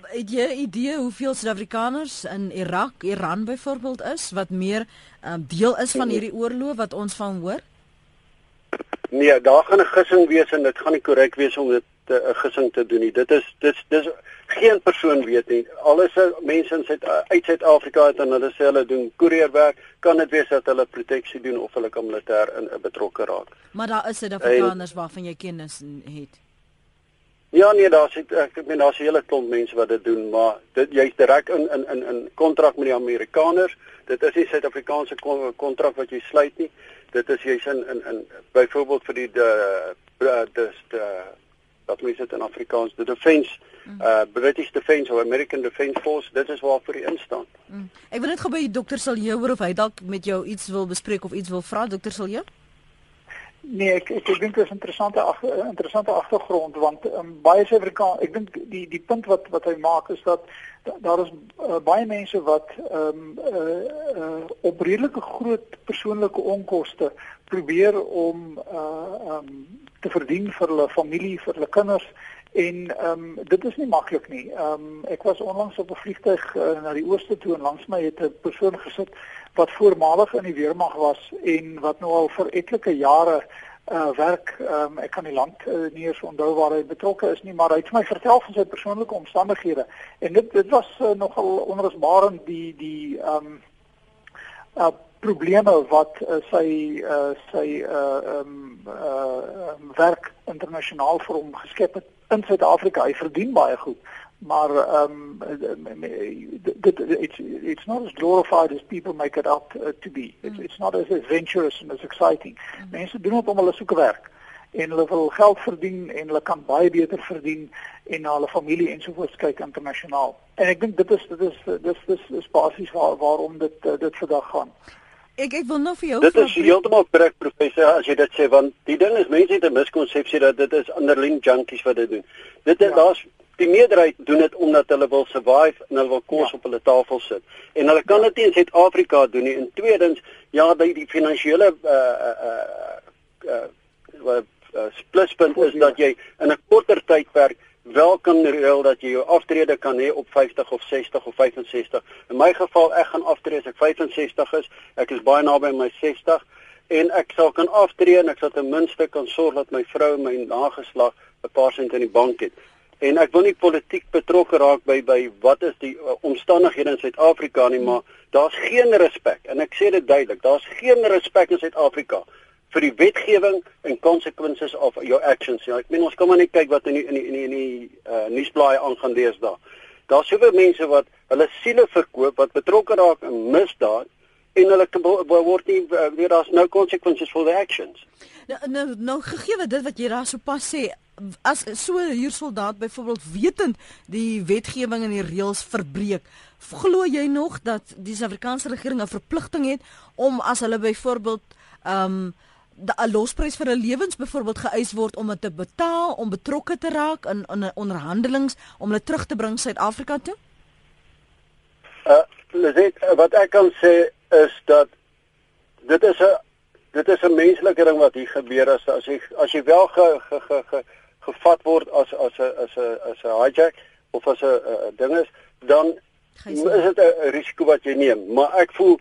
het jy 'n idee hoeveel Suid-Afrikaners in Irak, Iran byvoorbeeld is wat meer um, deel is van hierdie oorlog wat ons van hoor? Nee, daar gaan 'n gissing wees en dit gaan nie korrek wees om dit 'n gissing te doen nie. Dit is dis dis geen persoon weet nie. Alles mense in Suid uit Suid-Afrika het en hulle sê hulle doen koerierwerk, kan dit wees dat hulle proteksie doen of hulle kan militêr in betrokke raak. Maar daar is Suid-Afrikaners waarvan jy kennis het. Ja nee, daar's ek ek meen daar's 'n hele klomp mense wat dit doen, maar dit jy's direk in in in in kontrak met die Amerikaners. Dit is nie Suid-Afrikaanse kontrak wat jy sluit nie. Dit is jy's in in in byvoorbeeld vir die de de de wat mense dit in Afrikaans, the defense uh British Defense or American Defense Force, dit is waar vir die instaan. Mm. Ek wil net gou by die dokter sal jy hoor of hy dalk met jou iets wil bespreek of iets wil vra, dokter sal jy? Nee, ek ek, ek dink dit is 'n interessante ag, interessante agtergrond want um, baie Suid-Afrikaners, ek dink die die punt wat wat hy maak is dat daar is uh, baie mense wat ehm um, uh, uh, op redelike groot persoonlike onkoste probeer om uh um te verdien vir hulle familie, vir hulle kinders en ehm um, dit is nie maklik nie. Ehm um, ek was onlangs op 'n vliegtuig uh, na die ooste toe en langs my het 'n persoon gesit wat voormalig in die weermag was en wat nou al vir etlike jare uh werk. Um, ek kan die land uh, nie eens onthou waar hy betrokke is nie maar hy het my vertel van sy persoonlike omstandighede. En dit dit was uh, nogal onrusbarend die die um uh probleme wat uh, sy uh sy uh um uh um, werk internasionaal vir hom geskep het in Suid-Afrika hy verdien baie goed maar um dit it's it's not as glorified as people make it up uh, to be it's, mm. it's not as adventurous and as exciting mm. mense doen dit om hulle soek werk en hulle wil geld verdien en hulle kan baie beter verdien en na hulle familie ensovoorts kyk internasionaal En ek dink dit is dit is dis dis is basies waar waarom dit dit vandag gaan. Ek ek wil nou vir jou Dit is heeltemal korrek professor as jy dit sê want die ding is mense het 'n miskonsepsie dat dit is underling junkies wat dit doen. Dit is ja. daar's die meerderheid doen dit omdat hulle wil survive en hulle wil kos ja. op hulle tafel sit. En hulle kan dit ja. nie in Suid-Afrika doen nie. En tweedens, ja, die, die finansiële uh uh uh, uh, uh pluspunt is dat jy in 'n korter tydperk wel kan reël dat jy jou aftrede kan hê op 50 of 60 of 65. In my geval ek gaan aftree as ek 65 is. Ek is baie naby my 60 en ek sal kan aftree en ek sal ten minste kan sorg dat my vrou en my nageslag 'n paar sent in die bank het. En ek wil nie politiek betrokke raak by by wat is die uh, omstandighede in Suid-Afrika nie, maar daar's geen respek en ek sê dit duidelik, daar's geen respek in Suid-Afrika vir die wetgewing en consequences of your actions. Ja, ek meen ons kan maar net kyk wat in die, in die, in die, in die uh, nuusblaaie aangaan lees daar. Daar's soveel mense wat hulle siele verkoop wat betrokke raak in misdaad en hulle word nie uh, weer daar's no consequences for their actions. Nou nou, nou gegee dit wat jy daar so pas sê as so 'n huursoldaat byvoorbeeld wetend die wetgewing en die reëls verbreek glo jy nog dat die Suid-Afrikaanse regering 'n verpligting het om as hulle byvoorbeeld ehm um, 'n losprys vir 'n lewens byvoorbeeld geëis word om dit te betaal om betrokke te raak in in onderhandelings om hulle terug te bring Suid-Afrika toe? Uh, dit wat ek kan sê is dat dit is 'n dit is 'n menslike ding wat hier gebeur as as jy as jy wel ge, ge, ge, ge gevat word as as 'n as 'n as 'n hijack of as 'n ding is dan is dit 'n risiko wat jy neem maar ek voel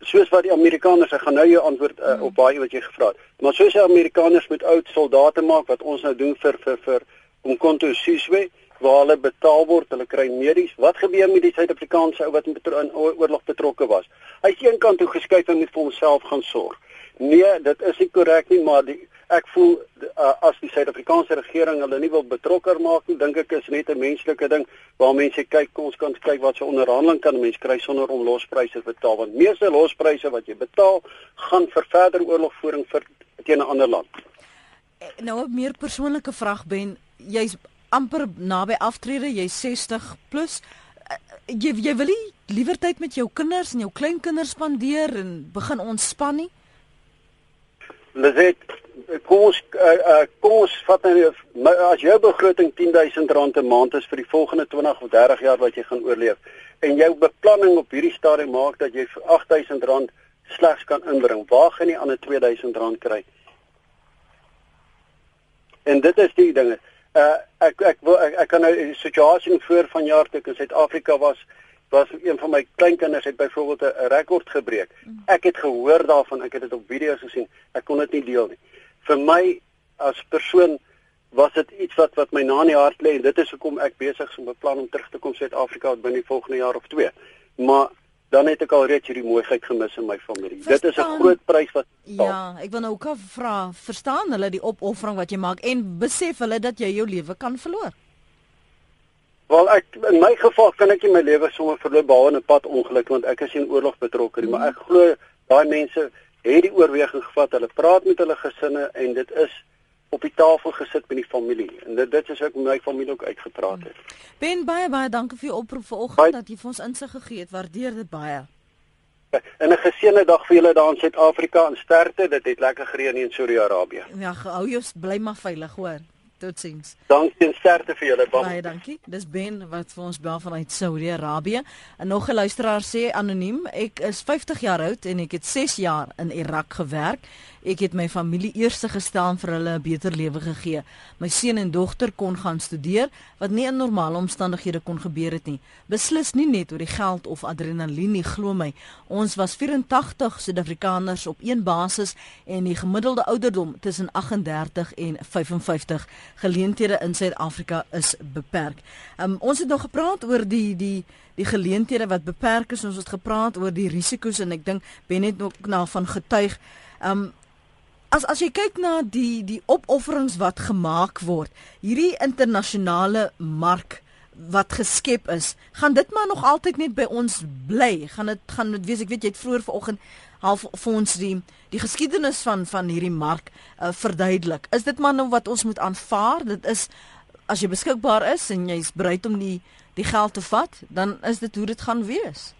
soos wat die Amerikaners ek gaan nou jou antwoord uh, op baie wat jy gevra het. Maar soos die Amerikaners met oud soldate maak wat ons nou doen vir vir vir om konto Siswe waar hulle betaal word, hulle kry medies. Wat gebeur met die Suid-Afrikaanse ou wat in, in oorlog betrokke was? Hy's eenkant toe geskuif en moet vir homself gaan sorg. Nee, dit is nie korrek nie, maar die ek voel uh, as die Suid-Afrikaanse regering hulle nie wil betrokker maak nie, dink ek is net 'n menslike ding waar mense kyk, ons kan kyk wat so onderhandeling kan mense kry sonder om lospryse te betaal want meeste lospryse wat jy betaal gaan vir verdere oorlogvoering vir teen 'n ander land. Eh, nou 'n meer persoonlike vraag ben, jy's amper naby aftrede, jy's 60 plus eh, jy jy wil nie liewer tyd met jou kinders en jou kleinkinders spandeer en begin ontspan nie? Lizet, kom ons uh, uh, kom ons vat nou as jou begroting R10000 'n maand is vir die volgende 20 of 30 jaar wat jy gaan oorleef en jou beplanning op hierdie stadium maak dat jy vir R8000 slegs kan inbring, waar gaan jy 'n R2000 kry? En dit is die dinge. Uh ek ek wil ek, ek kan nou 'n situasie voor van jaar toe in Suid-Afrika was was een van my kleinkinders het byvoorbeeld 'n rekord gebreek. Ek het gehoor daarvan, ek het dit op video's gesien. Ek kon dit nie deel nie. Vir my as persoon was dit iets wat wat my na in die hart lê en dit is hoekom ek besig is om beplan om terug te kom Suid-Afrika binne die volgende jaar of 2. Maar dan het ek al reeds hierdie mooiheid gemis in my familie. Verstaan, dit is 'n groot prys wat Ja, ek wil nou ook vra, verstaan hulle die opoffering wat jy maak en besef hulle dat jy jou lewe kan verloor? Wel ek in my geval kan ek nie my lewe sommer verloor behalwe 'n pad ongeluk want ek is in oorlog betrokke mm. maar ek glo baie mense het die oorweging gevat. Hulle praat met hulle gesinne en dit is op die tafel gesit met die familie. En dit dit is ook my familie ook uitgepraat het. Mm. Ben baie baie dankie vir u oproep vanoggend dat jy vir ons insig gegee het. Waardeer dit baie. En 'n geseënde dag vir julle daar in Suid-Afrika en sterkte. Dit het lekker gereën in Saudi-Arabië. Ja, hou jou bly maar veilig, hoor. Totsiens. Dankie en sterkte vir julle. Baie dankie. Dis Ben wat vir ons bel vanuit Saudi-Arabië. En nog 'n luisteraar sê anoniem, ek is 50 jaar oud en ek het 6 jaar in Irak gewerk. Ek het my familie eerste gestaan vir hulle 'n beter lewe gegee. My seun en dogter kon gaan studeer wat nie in normale omstandighede kon gebeur het nie. Beslis nie net oor die geld of adrenalien nie, glo my. Ons was 84 Suid-Afrikaners op een basis en die gemiddelde ouderdom tussen 38 en 55. Geleenthede in Suid-Afrika is beperk. Um, ons het nog gepraat oor die die die geleenthede wat beperk is. Ons het gepraat oor die risiko's en ek dink Ben het ook na van getuig. Um as as jy kyk na die die opofferings wat gemaak word, hierdie internasionale mark wat geskep is, gaan dit maar nog altyd net by ons bly. Gaan dit gaan dit wees ek weet jy het vroeër vanoggend half vir ons die die geskiedenis van van hierdie mark uh, verduidelik. Is dit maar nou wat ons moet aanvaar? Dit is as jy beskikbaar is en jy's bereid om die die geld te vat, dan is dit hoe dit gaan wees.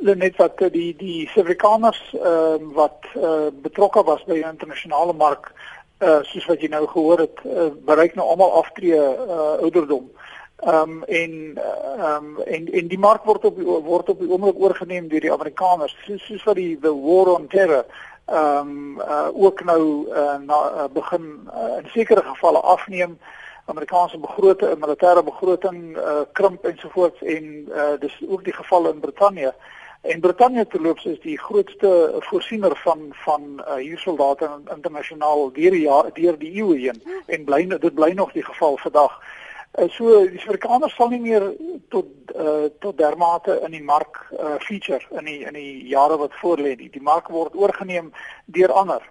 Net wat die die Suid-Afrikaners ehm uh, wat uh, betrokke was by die internasionale mark uh soos wat jy nou gehoor het uh, bereik nou almal aftree uh ouderdom. Ehm um, en ehm um, en en die mark word op word op die oomblik oorgeneem deur die Amerikaners soos soos wat die the war on terror ehm um, uh, ook nou uh, na uh, begin uh, in sekere gevalle afneem Amerikaanse begroting, militêre begroting uh, krimp ensovoorts en uh, dis ook die geval in Brittanje. En Brittanje terloops is die grootste voorsiener van van uh, huursoldate internasionaal deur die jaar deur die eeue heen en bly dit bly nog die geval vandag. Uh, so die Suid-Afrikaners sal nie meer tot uh, tot dermate in die mark uh, feature in die in die jare wat voorlê nie. Die mark word oorgeneem deur ander.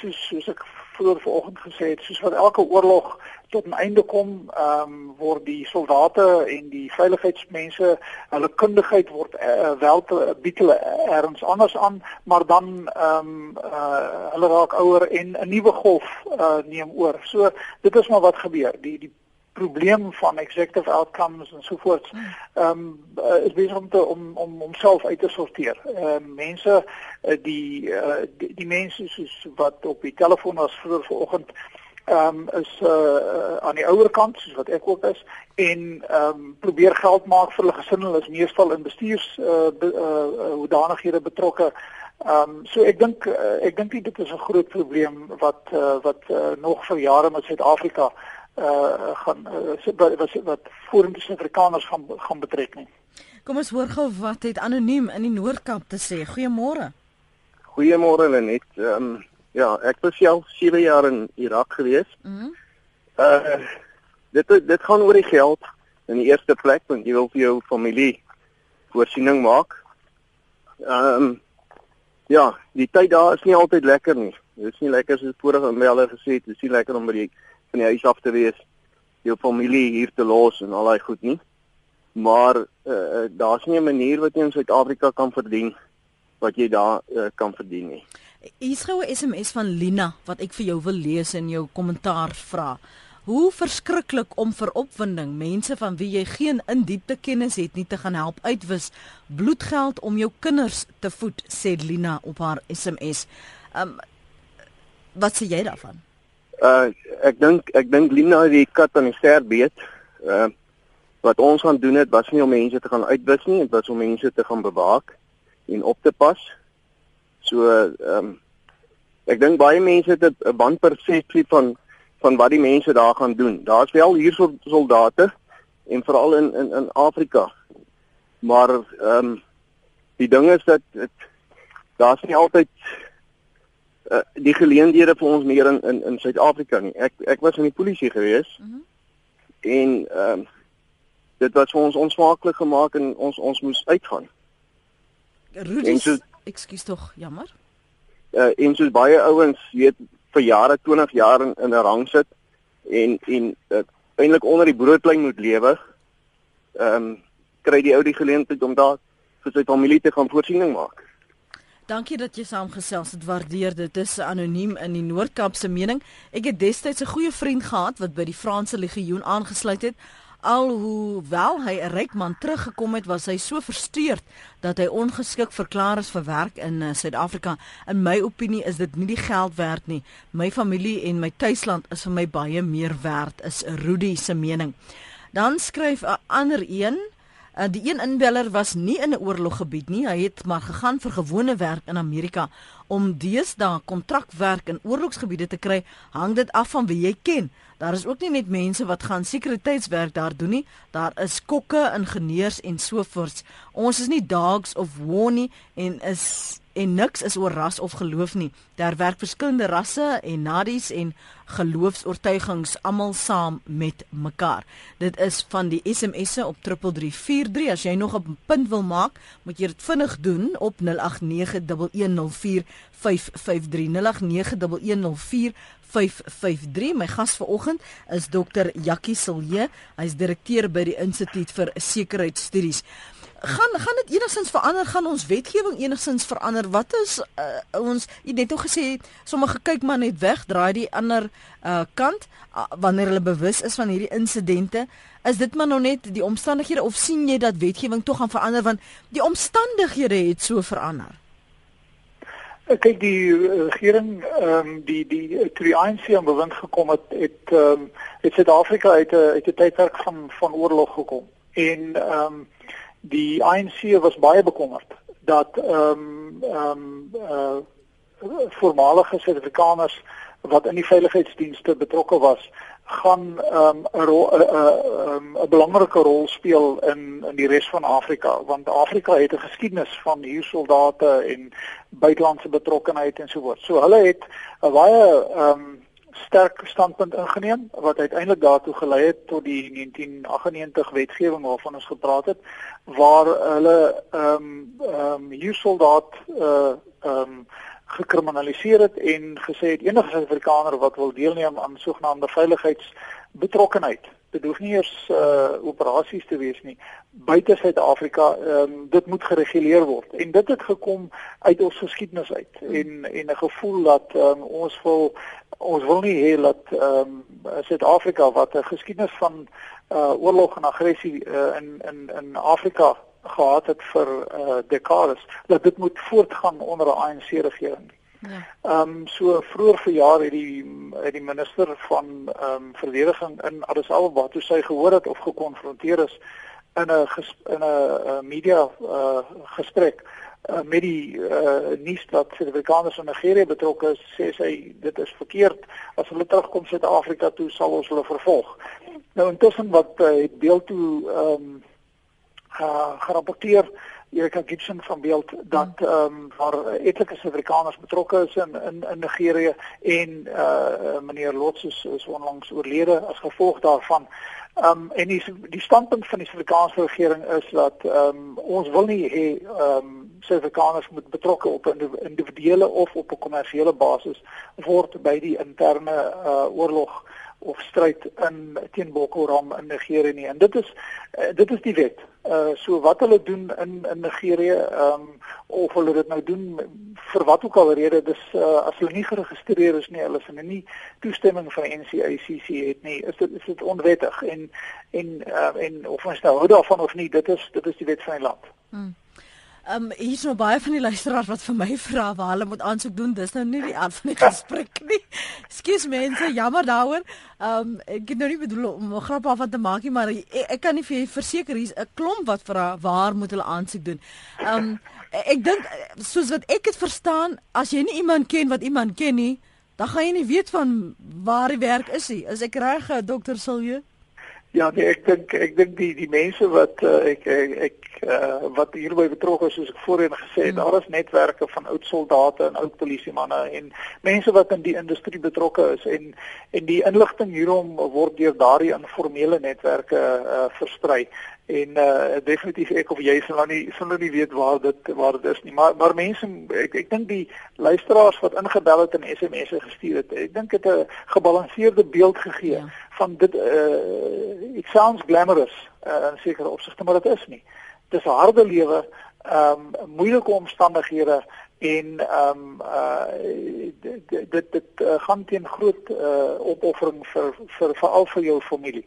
Soos soos ek vroeër vanoggend gesê het, soos wat elke oorlog tot 'n einde kom, ehm um, word die soldate en die veiligheidsmense, hulle kundigheid word uh, wel te bied hulle erns anders aan, maar dan ehm um, uh, hulle raak ouer en 'n nuwe golf uh, neem oor. So dit is maar wat gebeur. Die die probleem van executive outcomes en so voort. Ehm um, uh, is besig om te om om homself uit te sorteer. Ehm uh, mense uh, die, uh, die die mense soos wat op die telefoon was vroeër vanoggend ehm um, is uh, aan die ouer kant soos wat ek ook is en ehm um, probeer geld maak vir hulle gesin. Hulle is meestal in bestuurs uh, be, uh, hoedanighede betrokke. Ehm um, so ek dink uh, ek dink dit is 'n groot probleem wat uh, wat uh, nog vir jare met Suid-Afrika uh gaan uh, wat wat vorentoe Suid-Afrikaners gaan gaan betrek nie. Kom ons hoor gou wat het anoniem in die Noord-Kaap te sê. Goeiemôre. Goeiemôre Lenet. Ehm um, ja, ek was self 7 jaar in Irak gewees. Mhm. Mm uh dit dit gaan oor die geld in die eerste plek want jy wil vir jou familie voorsiening maak. Ehm um, ja, die tyd daar is nie altyd lekker nie. Dit is nie lekker soos vorige inbeller gesê het, dit is nie lekker om by die van die huis af te wees, jou familie hier te los en al daai goed nie. Maar uh, daar's nie 'n manier wat jy in Suid-Afrika kan verdien wat jy daar uh, kan verdien nie. Hier is gou 'n SMS van Lina wat ek vir jou wil lees en jou kommentaar vra. Hoe verskriklik om vir opwinding mense van wie jy geen indiepte kennis het nie te gaan help uitwis bloedgeld om jou kinders te voed sê Lina op haar SMS. Um wat sê jy daarvan? Uh ek dink ek dink Lina die kat aan die ster beet. Uh wat ons gaan doen het was nie om mense te gaan uitwis nie, dit was om mense te gaan bewaak en op te pas. So ehm um, ek dink baie mense het 'n wanpersepsie van van wat die mense daar gaan doen. Daar's wel hier so soldate en veral in in in Afrika. Maar ehm um, die ding is dat daar's nie altyd uh, die geleenthede vir ons meer in in in Suid-Afrika nie. Ek ek was in die polisie gewees. Mm -hmm. En ehm uh, dit was vir ons onsmaaklik gemaak en ons ons moes uitgaan. Rudy, so, ekskuus tog, jammer. Uh en soos baie ouens weet vir jare 20 jaar in, in 'n rang sit en en uh, eintlik onder die broodlyn moet lewe. Ehm um, kry die ou die geleentheid om daar vir sy familie te gaan voorsiening maak. Dankie dat jy saamgesels het. Waardeer dit. Dit is anoniem in die Noord-Kaap se mening. Ek het destyds 'n goeie vriend gehad wat by die Franse legioen aangesluit het. Alhoewel hy 'n ryk man teruggekom het, was hy so frustreerd dat hy ongeskik verklaar is vir werk in uh, Suid-Afrika. In my opinie is dit nie die geld werd nie. My familie en my tuisland is vir my baie meer werd, is Rudy se mening. Dan skryf 'n ander een Uh, die een inbeller was nie in 'n oorloggebied nie. Hy het maar gegaan vir gewone werk in Amerika om deesdae kontrakwerk in oorlogsgebiede te kry. Hang dit af van wie jy ken. Daar is ook nie net mense wat gaan sekuriteitswerk daar doen nie. Daar is kokke, ingenieurs en so voort. Ons is nie dogs of war nie en is en niks is oor ras of geloof nie. Daar werk verskillende rasse en nadies en geloofs-oortuigings almal saam met mekaar. Dit is van die SMS'e op 3343. As jy nog 'n punt wil maak, moet jy dit vinnig doen op 0891104553. 0891104553. My gas vanoggend is Dr. Jakkie Silje. Hy's direkteur by die Instituut vir Sekuriteitsstudies. Gaan gaan dit enigstens verander? Gaan ons wetgewing enigstens verander? Wat is uh, ons jy net nog gesê sommige kyk maar net weg draai die ander uh, kant uh, wanneer hulle bewus is van hierdie insidente. Is dit maar nog net die omstandighede of sien jy dat wetgewing tog gaan verander want die omstandighede het so verander? Kyk die regering ehm um, die die toe die ANC aan bewind gekom het het ehm um, het Suid-Afrika uit 'n uit 'n tydperk van van oorlog gekom. En ehm um, die ANC was baie bekommerd dat ehm um, ehm um, uh voormalige Suid-Afrikaners wat in die veiligheidsdienste betrokke was gaan 'n 'n 'n belangrike rol speel in in die res van Afrika want Afrika het 'n geskiedenis van hier soldate en buitelandse betrokkenheid en so voort. So hulle het 'n baie ehm um, sterk standpunt ingeneem wat uiteindelik daartoe gelei het tot die 1998 wetgewing waarvan ons gepraat het waar hulle ehm um, ehm um, hier soldaat eh uh, ehm um, gekriminaliseer het en gesê het enige Suid-Afrikaner wat wil deelneem aan sogenaamde veiligheidsbetrokkenheid dit hoef nie eers uh operasies te wees nie. Buite Suid-Afrika um, dit moet gereguleer word. En dit het gekom uit ons geskiedenis uit en en 'n gevoel dat um, ons wil ons wil nie hê dat ehm um, Suid-Afrika wat 'n geskiedenis van uh oorlog en aggressie uh, in in in Afrika gehad het vir uh, dekades dat dit moet voortgaan onder 'n ANC regering. Ja. Ehm um, so vroeër verjaar het die het die minister van ehm um, verdediging in Addis Ababa toe sy gehoor het of gekonfronteer is in 'n in 'n media uh, gesprek uh, met die uh, nuus dat Suid-Afrikaners in Nigerië betrokke is, sê sy dit is verkeerd. As hulle terugkom Suid-Afrika toe sal ons hulle vervolg. Nou intussen wat uh, het beeld toe ehm um, uh, gerapporteer Erika Gibson van beeld dat hmm. ehm um, waar etlike Suid-Afrikaners betrokke is in in, in Nigerië en uh meneer Lots is, is onlangs oorlede as gevolg daarvan. Ehm um, en die die standpunt van die Suid-Afrikaanse regering is dat ehm um, ons wil nie hê ehm um, Suid-Afrikaners moet betrokke op 'n individuele of op 'n kommersiële basis word by die interne uh oorlog of stryd in teen Boko Haram in Nigerië nie. En dit is uh, dit is die wet. Uh so wat hulle doen in in Nigerië, ehm um, of hulle dit nou doen vir wat ook al rede, dis uh as hulle nie geregistreer is nie, hulle in nie toestemming van NCICC het nie, is dit is dit onwettig en en uh, en of ons nou hou daarvan of nie, dit is dit is die wet van die land. Hmm. Ehm um, hier's nou baie van die luisteraars wat vir my vra waar hulle moet aansoek doen. Dis nou nie die aard van die gesprek nie. Ekskuus mense, jammer daaroor. Ehm um, ek het nou nie bedoel om 'n grap af te maak nie, maar ek, ek kan nie vir julle verseker hier's 'n klomp wat vra waar moet hulle aansoek doen. Ehm um, ek dink soos wat ek dit verstaan, as jy nie iemand ken wat iemand ken nie, dan gaan jy nie weet van waar die werk is nie. Is ek reg, dokter Silje? Ja, nee, ek dink ek dink die die mense wat uh, ek ek, ek uh, wat hierby betrokke is, soos ek voorheen gesê het, mm. daar is netwerke van oud soldate en oud polisiemanne en mense wat in die industrie betrokke is en en die inligting hierom word deur daardie informele netwerke uh, versprei en uh, definitief ek of jy sal nou nie sal nou nie weet waar dit waar dit is nie maar maar mense ek ek dink die luisteraars wat ingebel het en SMS'e gestuur het ek dink dit 'n gebalanseerde beeld gegee ja. van dit uh, it sounds glamorous uh, in sekere opsigte maar dit is nie dis 'n harde lewe um moeilike omstandighede en ehm um, uh dit dit, dit uh, gaan teen groot uh, opoffering vir vir veral vir jou familie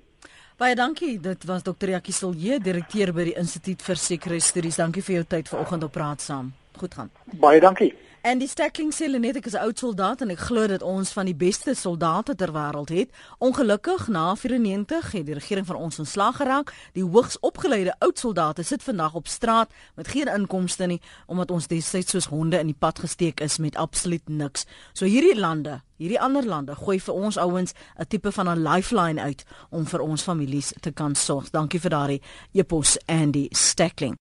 Baie dankie. Dit was Dr. Jackie Silje, direkteur by die Instituut vir Sekuriteitsstudies. Dankie vir jou tyd vanoggend op praat saam. Goed gaan. Baie dankie. En die Stackling sê net ek is 'n oud soldaat en ek glo dat ons van die beste soldate ter wêreld het. Ongelukkig na 94 het die regering van ons ontslag geraak. Die hoogs opgeleide oud soldate sit vandag op straat met geen inkomste nie omdat ons destyds soos honde in die pad gesteek is met absoluut niks. So hierdie lande, hierdie ander lande gooi vir ons ouens 'n tipe van 'n lifeline uit om vir ons families te kan sorg. Dankie vir daardie epos Andy Stackling.